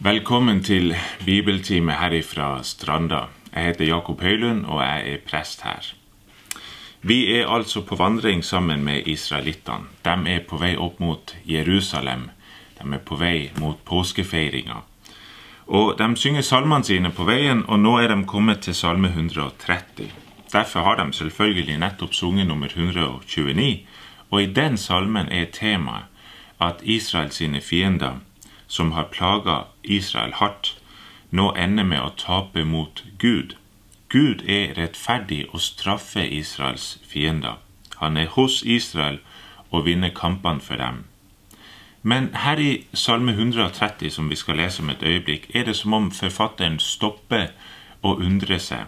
Velkommen til bibeltime herifra Stranda. Jeg heter Jakob Høylund, og jeg er prest her. Vi er altså på vandring sammen med israelittene. De er på vei opp mot Jerusalem. De er på vei mot påskefeiringa. Og De synger salmene sine på veien, og nå er de kommet til salme 130. Derfor har de selvfølgelig nettopp sunget nummer 129, og i den salmen er temaet at Israels fiender som har plaga Israel hardt, nå ender med å tape mot Gud. Gud er rettferdig og straffer Israels fiender. Han er hos Israel og vinner kampene for dem. Men her i Salme 130, som vi skal lese om et øyeblikk, er det som om forfatteren stopper og undrer seg.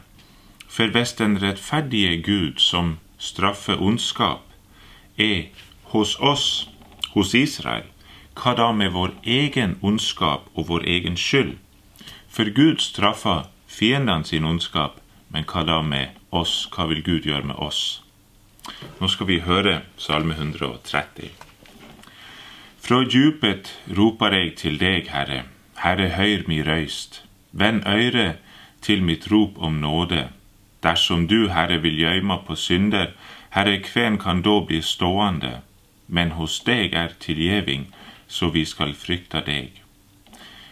For hvis den rettferdige Gud som straffer ondskap, er hos oss, hos Israel, hva da med vår egen ondskap og vår egen skyld? For Gud straffer fiendene sin ondskap, men hva da med oss? Hva vil Gud gjøre med oss? Nå skal vi høre Salme 130. Fra djupet roper jeg til deg, Herre, Herre, høyr mi røyst. Vend øyre til mitt rop om nåde. Dersom du, Herre, vil gjøyma på synder, Herre, kven kan da bli stående? Men hos deg er tilgjeving, så vi skal frykte deg.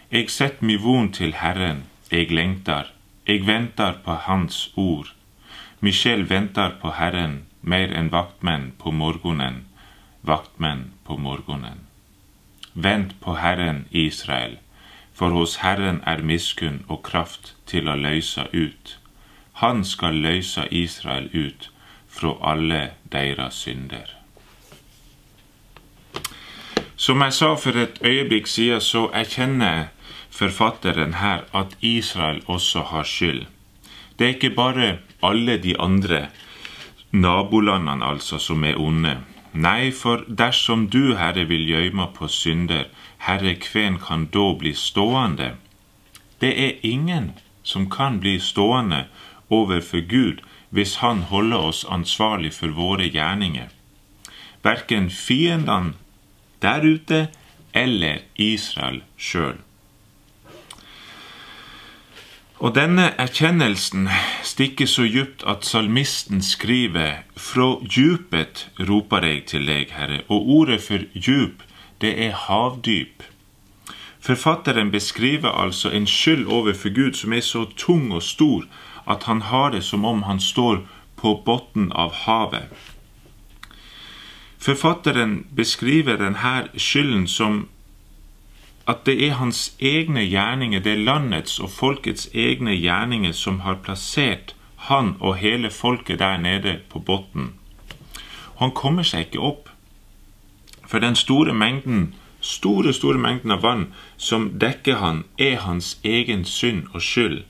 Eg sett mi von til Herren, eg lengtar, eg ventar på Hans ord. Mi sjel ventar på Herren mer enn vaktmenn på morgenen, vaktmenn på morgenen. Vent på Herren Israel, for hos Herren er miskunn og kraft til å løysa ut. Han skal løysa Israel ut fra alle deres synder. Som jeg sa for et øyeblikk siden, så erkjenner forfatteren her at Israel også har skyld. Det er ikke bare alle de andre nabolandene altså som er onde. Nei, for dersom du, Herre, vil gjøyma på synder, Herre, kven kan da bli stående? Det er ingen som kan bli stående overfor Gud hvis Han holder oss ansvarlig for våre gjerninger. Verken fiendene der ute eller Israel sjøl. Og denne erkjennelsen stikker så djupt at salmisten skriver Fra djupet roper jeg til deg, Herre. Og ordet for djup, det er havdyp. Forfatteren beskriver altså en skyld overfor Gud som er så tung og stor at han har det som om han står på bunnen av havet. Forfatteren beskriver denne skylden som at det er hans egne gjerninger, det er landets og folkets egne gjerninger som har plassert han og hele folket der nede på bunnen. Han kommer seg ikke opp, for den store mengden, store, store mengden av vann som dekker han, er hans egen synd og skyld.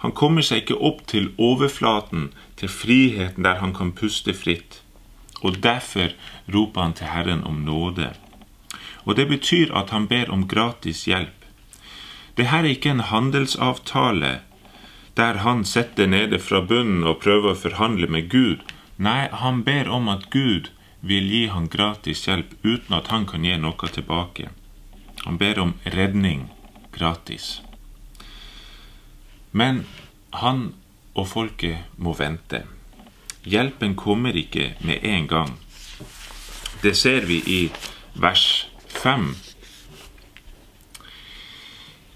Han kommer seg ikke opp til overflaten, til friheten der han kan puste fritt. Og derfor roper han til Herren om nåde. Og det betyr at han ber om gratis hjelp. Dette er ikke en handelsavtale der han sitter nede fra bunnen og prøver å forhandle med Gud. Nei, han ber om at Gud vil gi han gratis hjelp uten at han kan gi noe tilbake. Han ber om redning gratis. Men han og folket må vente. Hjelpen kommer ikke med en gang. Det ser vi i vers 5.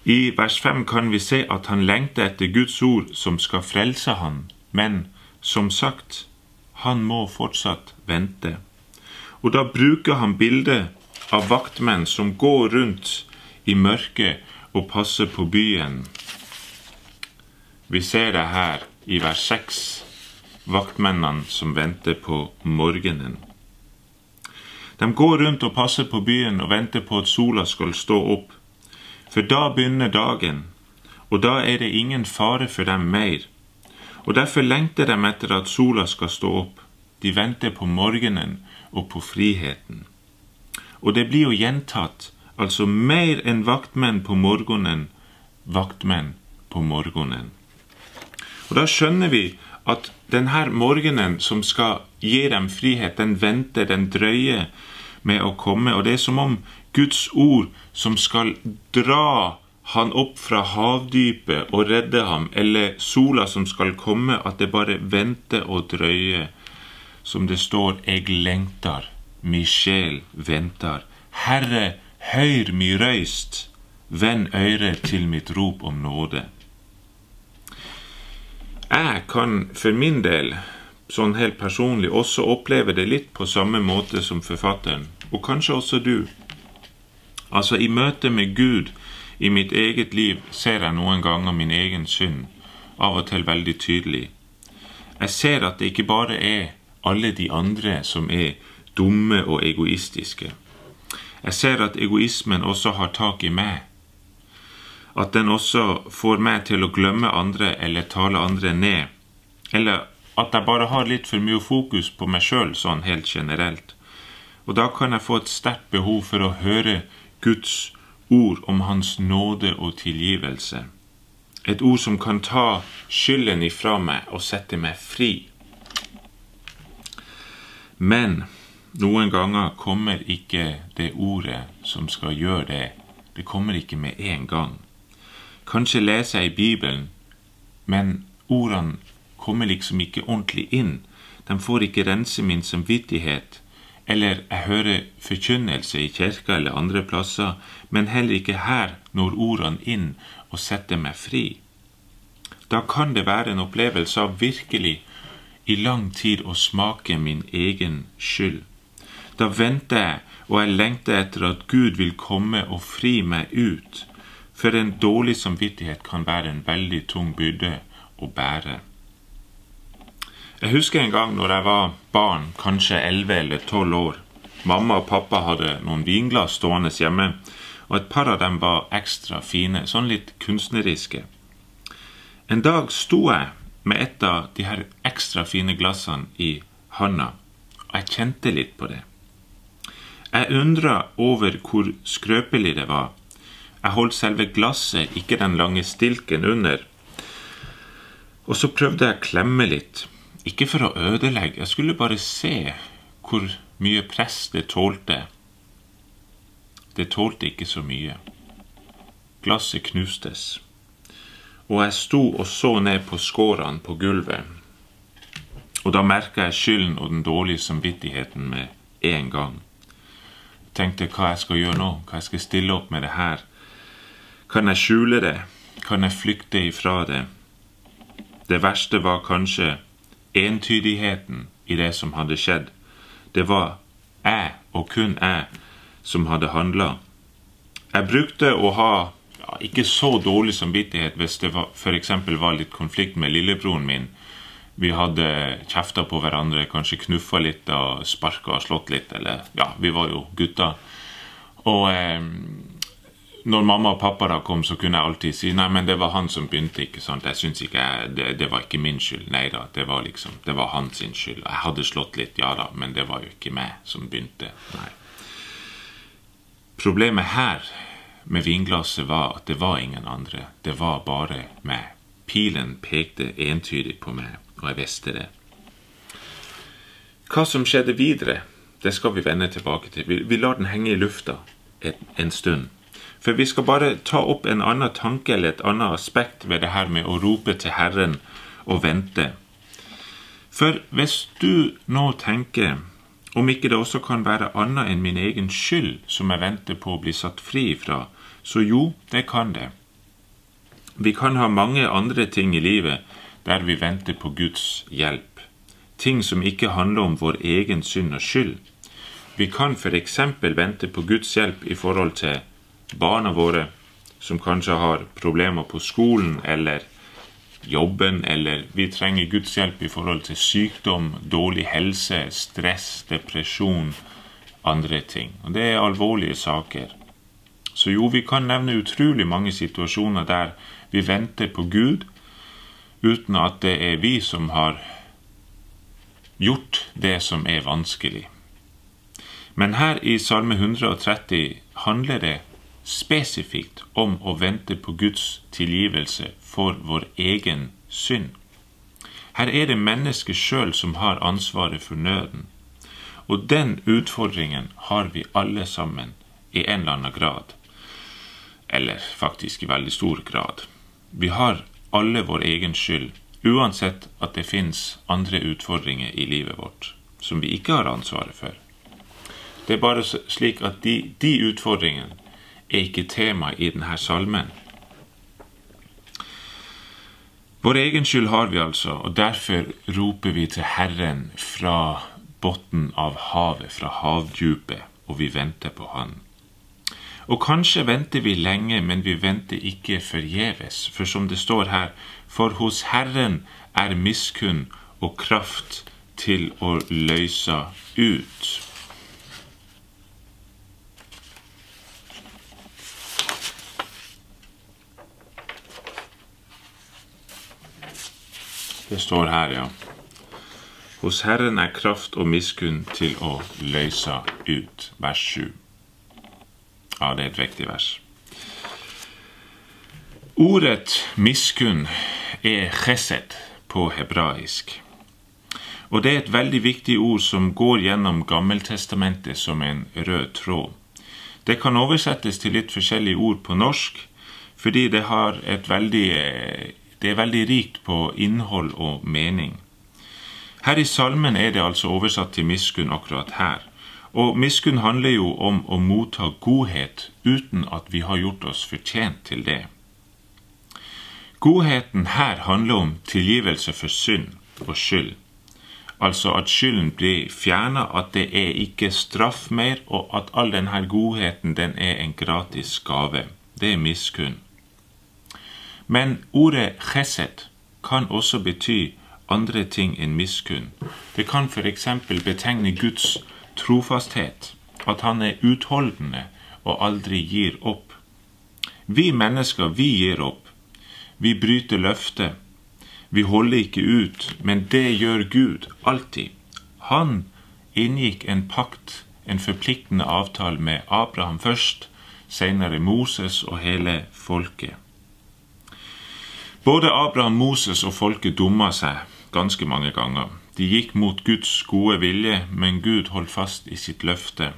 I vers 5 kan vi se at han lengter etter Guds ord som skal frelse han, men som sagt, han må fortsatt vente. Og da bruker han bildet av vaktmenn som går rundt i mørket og passer på byen. Vi ser det her i vers 6, vaktmennene som venter på morgenen. De går rundt og passer på byen og venter på at sola skal stå opp. For da begynner dagen, og da er det ingen fare for dem mer. Og derfor lengter de etter at sola skal stå opp. De venter på morgenen og på friheten. Og det blir jo gjentatt, altså mer enn vaktmenn på morgenen, vaktmenn på morgenen. Og da skjønner vi at denne morgenen som skal gi dem frihet, den venter, den drøyer med å komme. Og det er som om Guds ord som skal dra han opp fra havdypet og redde ham, eller sola som skal komme, at det bare venter og drøyer. Som det står, eg lengtar, mi sjel ventar. Herre, høyr mi røyst, vend øyre til mitt rop om nåde. Jeg kan for min del, sånn helt personlig, også oppleve det litt på samme måte som forfatteren, og kanskje også du. Altså, i møte med Gud i mitt eget liv ser jeg noen ganger min egen synd, av og til veldig tydelig. Jeg ser at det ikke bare er alle de andre som er dumme og egoistiske. Jeg ser at egoismen også har tak i meg. At den også får meg til å glemme andre eller tale andre ned. Eller at jeg bare har litt for mye fokus på meg sjøl sånn helt generelt. Og da kan jeg få et sterkt behov for å høre Guds ord om Hans nåde og tilgivelse. Et ord som kan ta skylden ifra meg og sette meg fri. Men noen ganger kommer ikke det ordet som skal gjøre det, det kommer ikke med en gang. Kanskje leser jeg i Bibelen, men ordene kommer liksom ikke ordentlig inn. De får ikke rense min samvittighet eller jeg hører forkynnelse i kirka eller andre plasser, men heller ikke her når ordene inn og setter meg fri. Da kan det være en opplevelse av virkelig i lang tid å smake min egen skyld. Da venter jeg, og jeg lengter etter at Gud vil komme og fri meg ut, for en dårlig samvittighet kan være en veldig tung byrde å bære. Jeg husker en gang når jeg var barn, kanskje 11 eller 12 år. Mamma og pappa hadde noen vinglass stående hjemme, og et par av dem var ekstra fine, sånn litt kunstneriske. En dag sto jeg med et av de her ekstra fine glassene i handa, og jeg kjente litt på det. Jeg undra over hvor skrøpelig det var. Jeg holdt selve glasset, ikke den lange stilken under. Og så prøvde jeg å klemme litt. Ikke for å ødelegge, jeg skulle bare se hvor mye press det tålte. Det tålte ikke så mye. Glasset knustes, og jeg sto og så ned på skårene på gulvet. Og da merka jeg skylden og den dårlige samvittigheten med en gang. Jeg tenkte hva jeg skal gjøre nå, hva jeg skal stille opp med det her. Kan jeg skjule det? Kan jeg flykte ifra det? Det verste var kanskje entydigheten i det som hadde skjedd. Det var jeg, og kun jeg, som hadde handla. Jeg brukte å ha ja, ikke så dårlig samvittighet hvis det f.eks. var litt konflikt med lillebroren min. Vi hadde kjefta på hverandre, kanskje knuffa litt og sparka og slått litt. Eller ja, vi var jo gutter. Og eh, når mamma og pappa da kom, så kunne jeg alltid si nei, men det var han som begynte. ikke sant? Jeg synes ikke jeg, det, det, var ikke min skyld. Nei da, det var liksom, det var hans skyld. Jeg hadde slått litt, ja da, men det var jo ikke meg som begynte. Nei. Problemet her med vinglasset var at det var ingen andre. Det var bare meg. Pilen pekte entydig på meg, og jeg visste det. Hva som skjedde videre, det skal vi vende tilbake til. Vi, vi lar den henge i lufta en, stund. For vi skal bare ta opp en annen tanke eller et annet aspekt ved det her med å rope til Herren og vente. For hvis du nå tenker om ikke det også kan være annet enn min egen skyld som jeg venter på å bli satt fri fra, så jo, det kan det. Vi kan ha mange andre ting i livet der vi venter på Guds hjelp. Ting som ikke handler om vår egen synd og skyld. Vi kan f.eks. vente på Guds hjelp i forhold til barna våre som kanskje har problemer på skolen eller jobben, eller vi trenger Guds hjelp i forhold til sykdom, dårlig helse, stress, depresjon, andre ting. Og Det er alvorlige saker. Så jo, vi kan nevne utrolig mange situasjoner der vi venter på Gud uten at det er vi som har gjort det som er vanskelig. Men her i Salme 130 handler det spesifikt om å vente på Guds tilgivelse for vår egen synd. Her er det mennesket sjøl som har ansvaret for nøden. Og den utfordringen har vi alle sammen i en eller annen grad. eller faktisk i veldig stor grad. Vi har alle vår egen skyld, uansett at det fins andre utfordringer i livet vårt som vi ikke har ansvaret for. Det er bare slik at de, de utfordringene er ikke tema i denne salmen. Vår egen skyld har vi altså, og derfor roper vi til Herren fra bunnen av havet, fra havdypet, og vi venter på Han. Og kanskje venter vi lenge, men vi venter ikke forgjeves, for som det står her, for hos Herren er miskunn og kraft til å løse ut. Det står her, ja. Hos Herren er kraft og miskunn til å løse ut. Vers 7. Ja, det er et viktig vers. Ordet miskunn er chesed på hebraisk. Og det er et veldig viktig ord som går gjennom Gammeltestamentet som en rød tråd. Det kan oversettes til litt forskjellige ord på norsk, fordi det, har et veldig, det er veldig rikt på innhold og mening. Her i salmen er det altså oversatt til miskunn akkurat her. Og miskunn handler jo om å motta godhet uten at vi har gjort oss fortjent til det. Godheten her handler om tilgivelse for synd og skyld. Altså at skylden blir fjerna, at det er ikke straff mer, og at all denne godheten den er en gratis gave. Det er miskunn. Men ordet chesed kan også bety andre ting enn miskunn. Det kan f.eks. betegne Guds trofasthet, at han er utholdende og aldri gir opp. Vi mennesker, vi gir opp. Vi bryter løftet. Vi holder ikke ut, men det gjør Gud alltid. Han inngikk en pakt, en forpliktende avtale med Abraham først, senere Moses og hele folket. Både Abraham, Moses og folket dumma seg ganske mange ganger. De gikk mot Guds gode vilje, men Gud holdt fast i sitt løfte.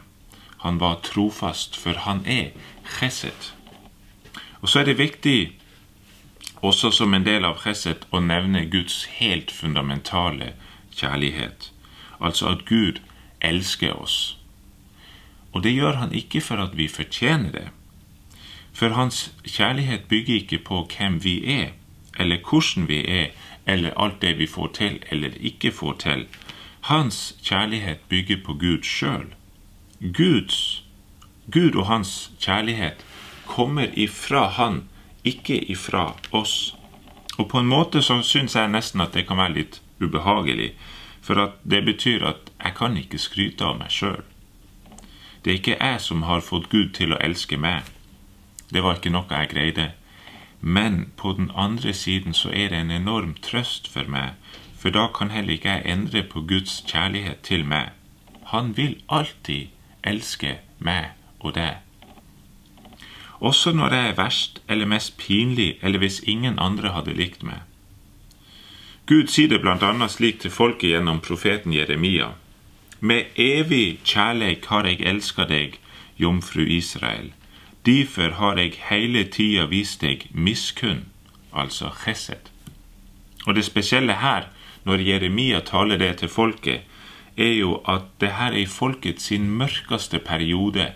Han var trofast, for han er chesed. Og så er det viktig også som en del av chesed å nevne Guds helt fundamentale kjærlighet, altså at Gud elsker oss. Og det gjør han ikke for at vi fortjener det, for hans kjærlighet bygger ikke på hvem vi er, eller hvordan vi er, eller alt det vi får til eller ikke får til. Hans kjærlighet bygger på Gud sjøl. Guds Gud og hans kjærlighet kommer ifra Han ikke ifra oss. Og på en måte så syns jeg nesten at det kan være litt ubehagelig, for at det betyr at jeg kan ikke skryte av meg sjøl. Det er ikke jeg som har fått Gud til å elske meg. Det var ikke noe jeg greide. Men på den andre siden så er det en enorm trøst for meg, for da kan heller ikke jeg endre på Guds kjærlighet til meg. Han vil alltid elske meg og deg. Også når jeg er verst eller mest pinlig, eller hvis ingen andre hadde likt meg. Gud sier det blant annet slik til folket gjennom profeten Jeremia. Med evig kjærleik har jeg elska deg, jomfru Israel. Derfor har jeg hele tida vist deg miskunn, altså chesed. Og det spesielle her, når Jeremia taler det til folket, er jo at det her er folket sin mørkeste periode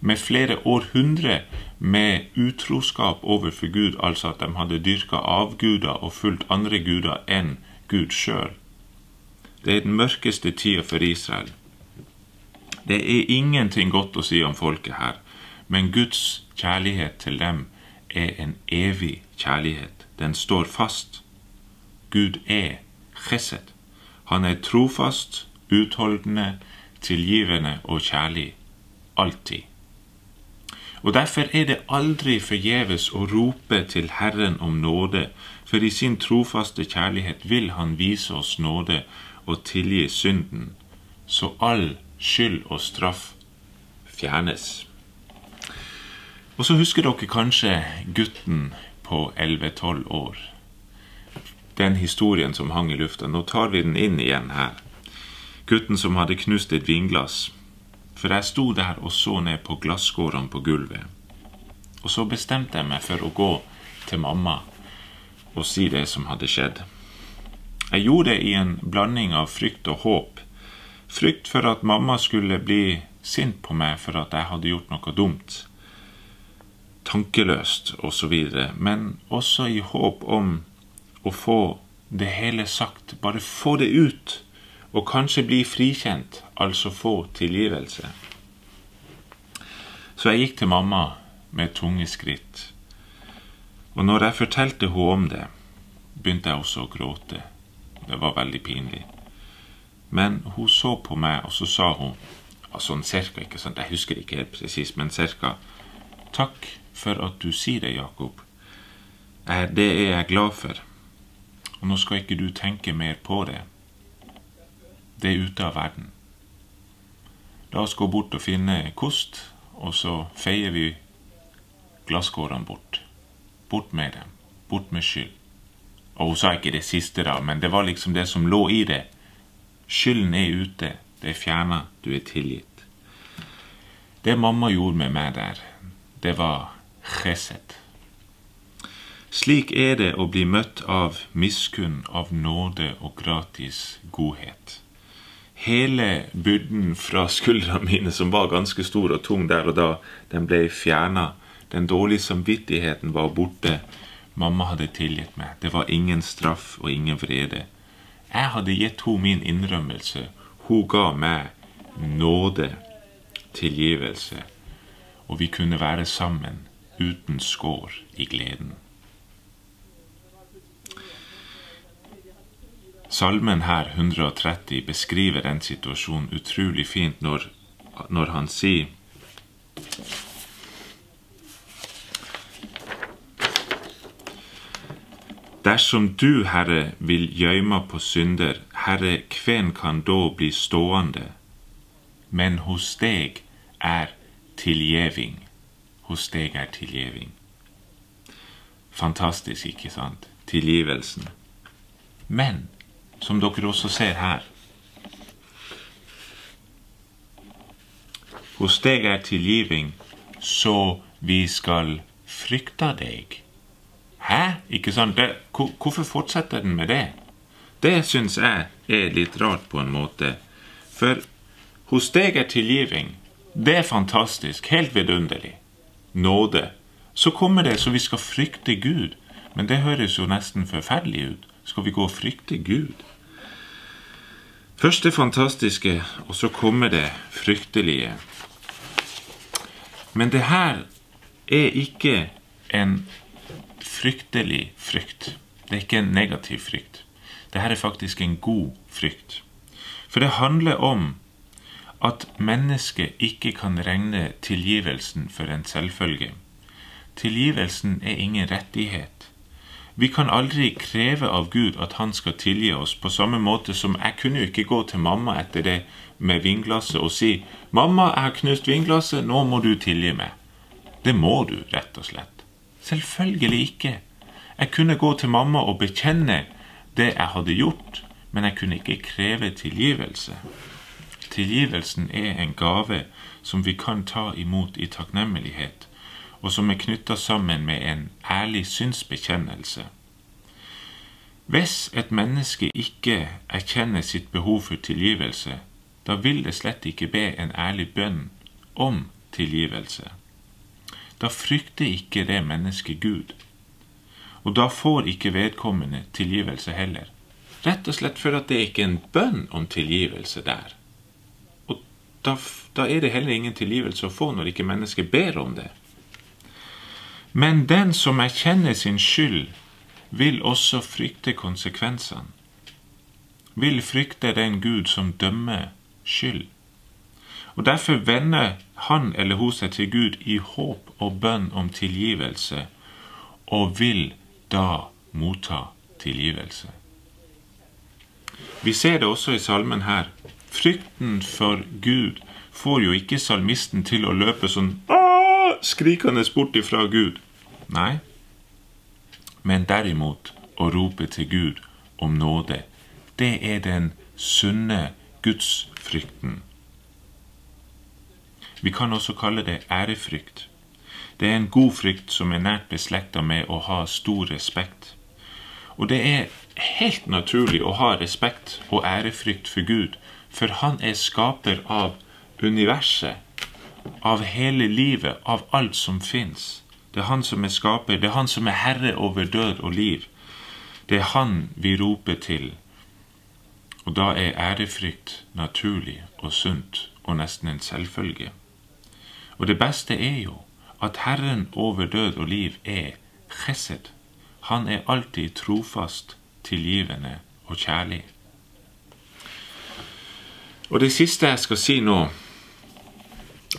med flere århundre med utroskap overfor Gud, altså at de hadde dyrka avguder og fulgt andre guder enn Gud sjøl. Det er den mørkeste tida for Israel. Det er ingenting godt å si om folket her, men Guds kjærlighet til dem er en evig kjærlighet. Den står fast. Gud er chesed. Han er trofast, utholdende, tilgivende og kjærlig. Alltid. Og Derfor er det aldri forgjeves å rope til Herren om nåde, for i sin trofaste kjærlighet vil Han vise oss nåde og tilgi synden, så all skyld og straff fjernes. Og så husker dere kanskje gutten på 11-12 år. Den historien som hang i lufta. Nå tar vi den inn igjen her. Gutten som hadde knust et vinglass for jeg sto der og så ned på glasskårene på gulvet. Og så bestemte jeg meg for å gå til mamma og si det som hadde skjedd. Jeg gjorde det i en blanding av frykt og håp. Frykt for at mamma skulle bli sint på meg for at jeg hadde gjort noe dumt, tankeløst osv., men også i håp om å få det hele sagt, bare få det ut, og kanskje bli frikjent, altså få tilgivelse. Så jeg gikk til mamma med tunge skritt. Og når jeg fortalte henne om det, begynte jeg også å gråte. Det var veldig pinlig. Men hun så på meg, og så sa hun sånn cirka, ikke sant, jeg husker ikke helt presis, men cirka Takk for at du sier det, Jakob. Det er jeg glad for. Og nå skal ikke du tenke mer på det. Det er ute av verden. La oss gå bort og finne kost, og så feier vi glasskårene bort. Bort med dem. Bort med skyld. Og hun sa ikke det siste, da, men det var liksom det som lå i det. Skylden er ute. Det er fjerna. Du er tilgitt. Det mamma gjorde med meg der, det var chesed. Slik er det å bli møtt av miskunn, av nåde og gratis godhet. Hele byrden fra skuldrene mine, som var ganske stor og tung der og da, den ble fjerna den dårlige samvittigheten var borte. Mamma hadde tilgitt meg. Det var ingen straff og ingen vrede. Jeg hadde gitt henne min innrømmelse. Hun ga meg nåde, tilgivelse, og vi kunne være sammen uten skår i gleden. Salmen her, 130, beskriver den situasjonen utrolig fint når, når han sier Dersom du, Herre, vil gjøyma på synder, Herre, kven kan da bli stående? Men hos deg er tilgjeving. Hos deg er tilgjeving. Fantastisk, ikke sant? Tilgivelsen. Men, som dere også ser her Hos deg er tilgiving, så vi skal frykta deg. Hæ? Ikke sant? Det, hvorfor fortsetter den med det? Det syns jeg er litt rart på en måte. For hos deg er tilgiving. Det er fantastisk. Helt vidunderlig. Nåde. Så kommer det så vi skal frykte Gud. Men det høres jo nesten forferdelig ut. Skal vi gå og frykte Gud? Først det fantastiske, og så kommer det fryktelige. Men det her er ikke en fryktelig frykt. Det er ikke en negativ frykt. Dette er faktisk en god frykt. For det handler om at mennesket ikke kan regne tilgivelsen for en selvfølge. Tilgivelsen er ingen rettighet. Vi kan aldri kreve av Gud at han skal tilgi oss, på samme måte som jeg kunne jo ikke gå til mamma etter det med vinglasset og si 'Mamma, jeg har knust vinglasset, nå må du tilgi meg'. Det må du, rett og slett. Selvfølgelig ikke. Jeg kunne gå til mamma og bekjenne det jeg hadde gjort, men jeg kunne ikke kreve tilgivelse. Tilgivelsen er en gave som vi kan ta imot i takknemlighet, og som er knytta sammen med en ærlig synsbekjennelse. Hvis et menneske ikke erkjenner sitt behov for tilgivelse, da vil det slett ikke be en ærlig bønn om tilgivelse da frykter ikke det mennesket Gud. Og da får ikke vedkommende tilgivelse heller. Rett og slett for at det ikke er en bønn om tilgivelse der. Da, da er det heller ingen tilgivelse å få når ikke mennesket ber om det. Men den som erkjenner sin skyld, vil også frykte konsekvensene. Vil frykte den Gud som dømmer skyld. Og Derfor vender han eller hun seg til Gud i håp og bønn om tilgivelse, og vil da motta tilgivelse. Vi ser det også i salmen her. Frykten for Gud får jo ikke salmisten til å løpe sånn skrikende bort ifra Gud. Nei, men derimot å rope til Gud om nåde. Det er den sunne gudsfrykten. Vi kan også kalle det ærefrykt. Det er en god frykt som er nært beslekta med å ha stor respekt. Og det er helt naturlig å ha respekt og ærefrykt for Gud, for han er skaper av universet, av hele livet, av alt som fins. Det er han som er skaper, det er han som er herre over død og liv. Det er han vi roper til. Og da er ærefrykt naturlig og sunt og nesten en selvfølge. Og det beste er jo at Herren over død og liv er chesed. Han er alltid trofast, tilgivende og kjærlig. Og det siste jeg skal si nå,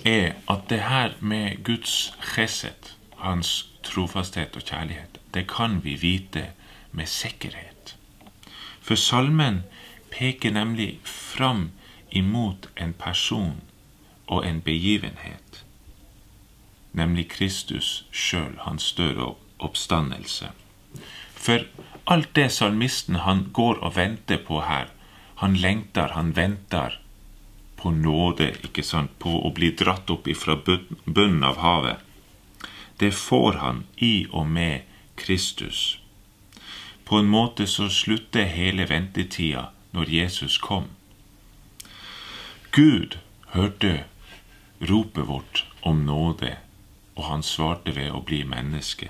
er at det her med Guds chesed, hans trofasthet og kjærlighet, det kan vi vite med sikkerhet. For salmen peker nemlig fram imot en person og en begivenhet, nemlig Kristus sjøl, hans død og oppstandelse. For alt det salmisten han går og venter på her, han lengter, han venter på nåde, ikke sant, på å bli dratt opp ifra bunnen av havet. Det får han i og med Kristus. På en måte så slutter hele ventetida når Jesus kom. Gud hørte ropet vårt om nåde, og han svarte ved å bli menneske.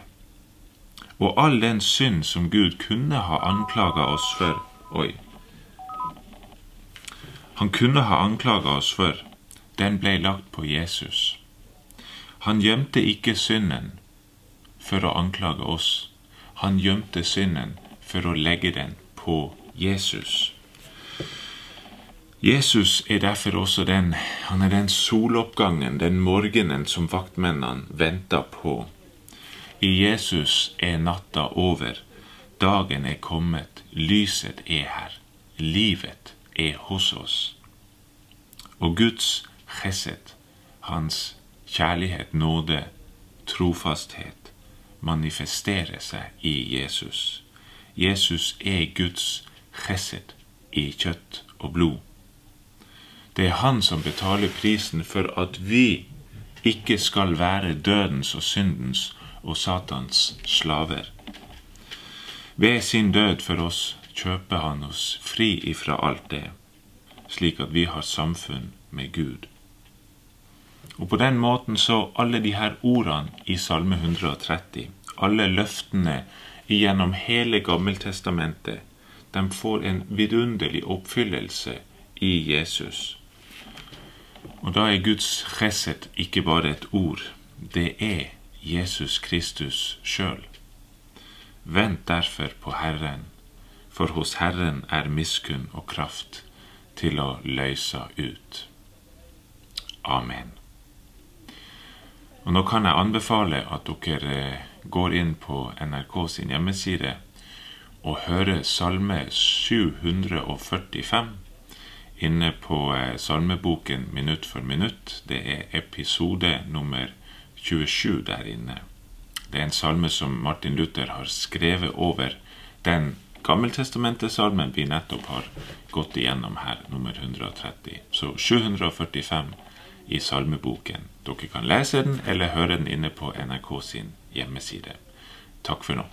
Og all den synd som Gud kunne ha anklaga oss for Oi, han kunne ha anklaga oss for, den ble lagt på Jesus. Han gjemte ikke synden for å anklage oss. Han gjemte synden for å legge den på Jesus. Jesus er derfor også den han er den soloppgangen, den morgenen som vaktmennene venter på. I Jesus er natta over, dagen er kommet, lyset er her, livet er hos oss. Og Guds chesed, hans kjærlighet, nåde, trofasthet, manifesterer seg i Jesus. Jesus er Guds chesed i kjøtt og blod. Det er han som betaler prisen for at vi ikke skal være dødens og syndens og Satans slaver. Ved sin død for oss kjøper han oss fri ifra alt det, slik at vi har samfunn med Gud. Og på den måten så alle de her ordene i Salme 130, alle løftene gjennom hele Gammeltestamentet, de får en vidunderlig oppfyllelse i Jesus. Og da er Guds chesed ikke bare et ord, det er Jesus Kristus sjøl. Vent derfor på Herren for hos Herren er miskunn og kraft til å løse ut. Amen. Og Nå kan jeg anbefale at dere går inn på NRK sin hjemmeside og hører Salme 745 inne på eh, salmeboken Minutt for minutt. Det er episode nummer 27 der inne. Det er en salme som Martin Luther har skrevet over den Gammeltestamentet-salmen vi nettopp har gått igjennom her, nummer 130. Så 745 i salmeboken. Dere kan lese den eller høre den inne på NRK sin hjemmeside. Takk for nå.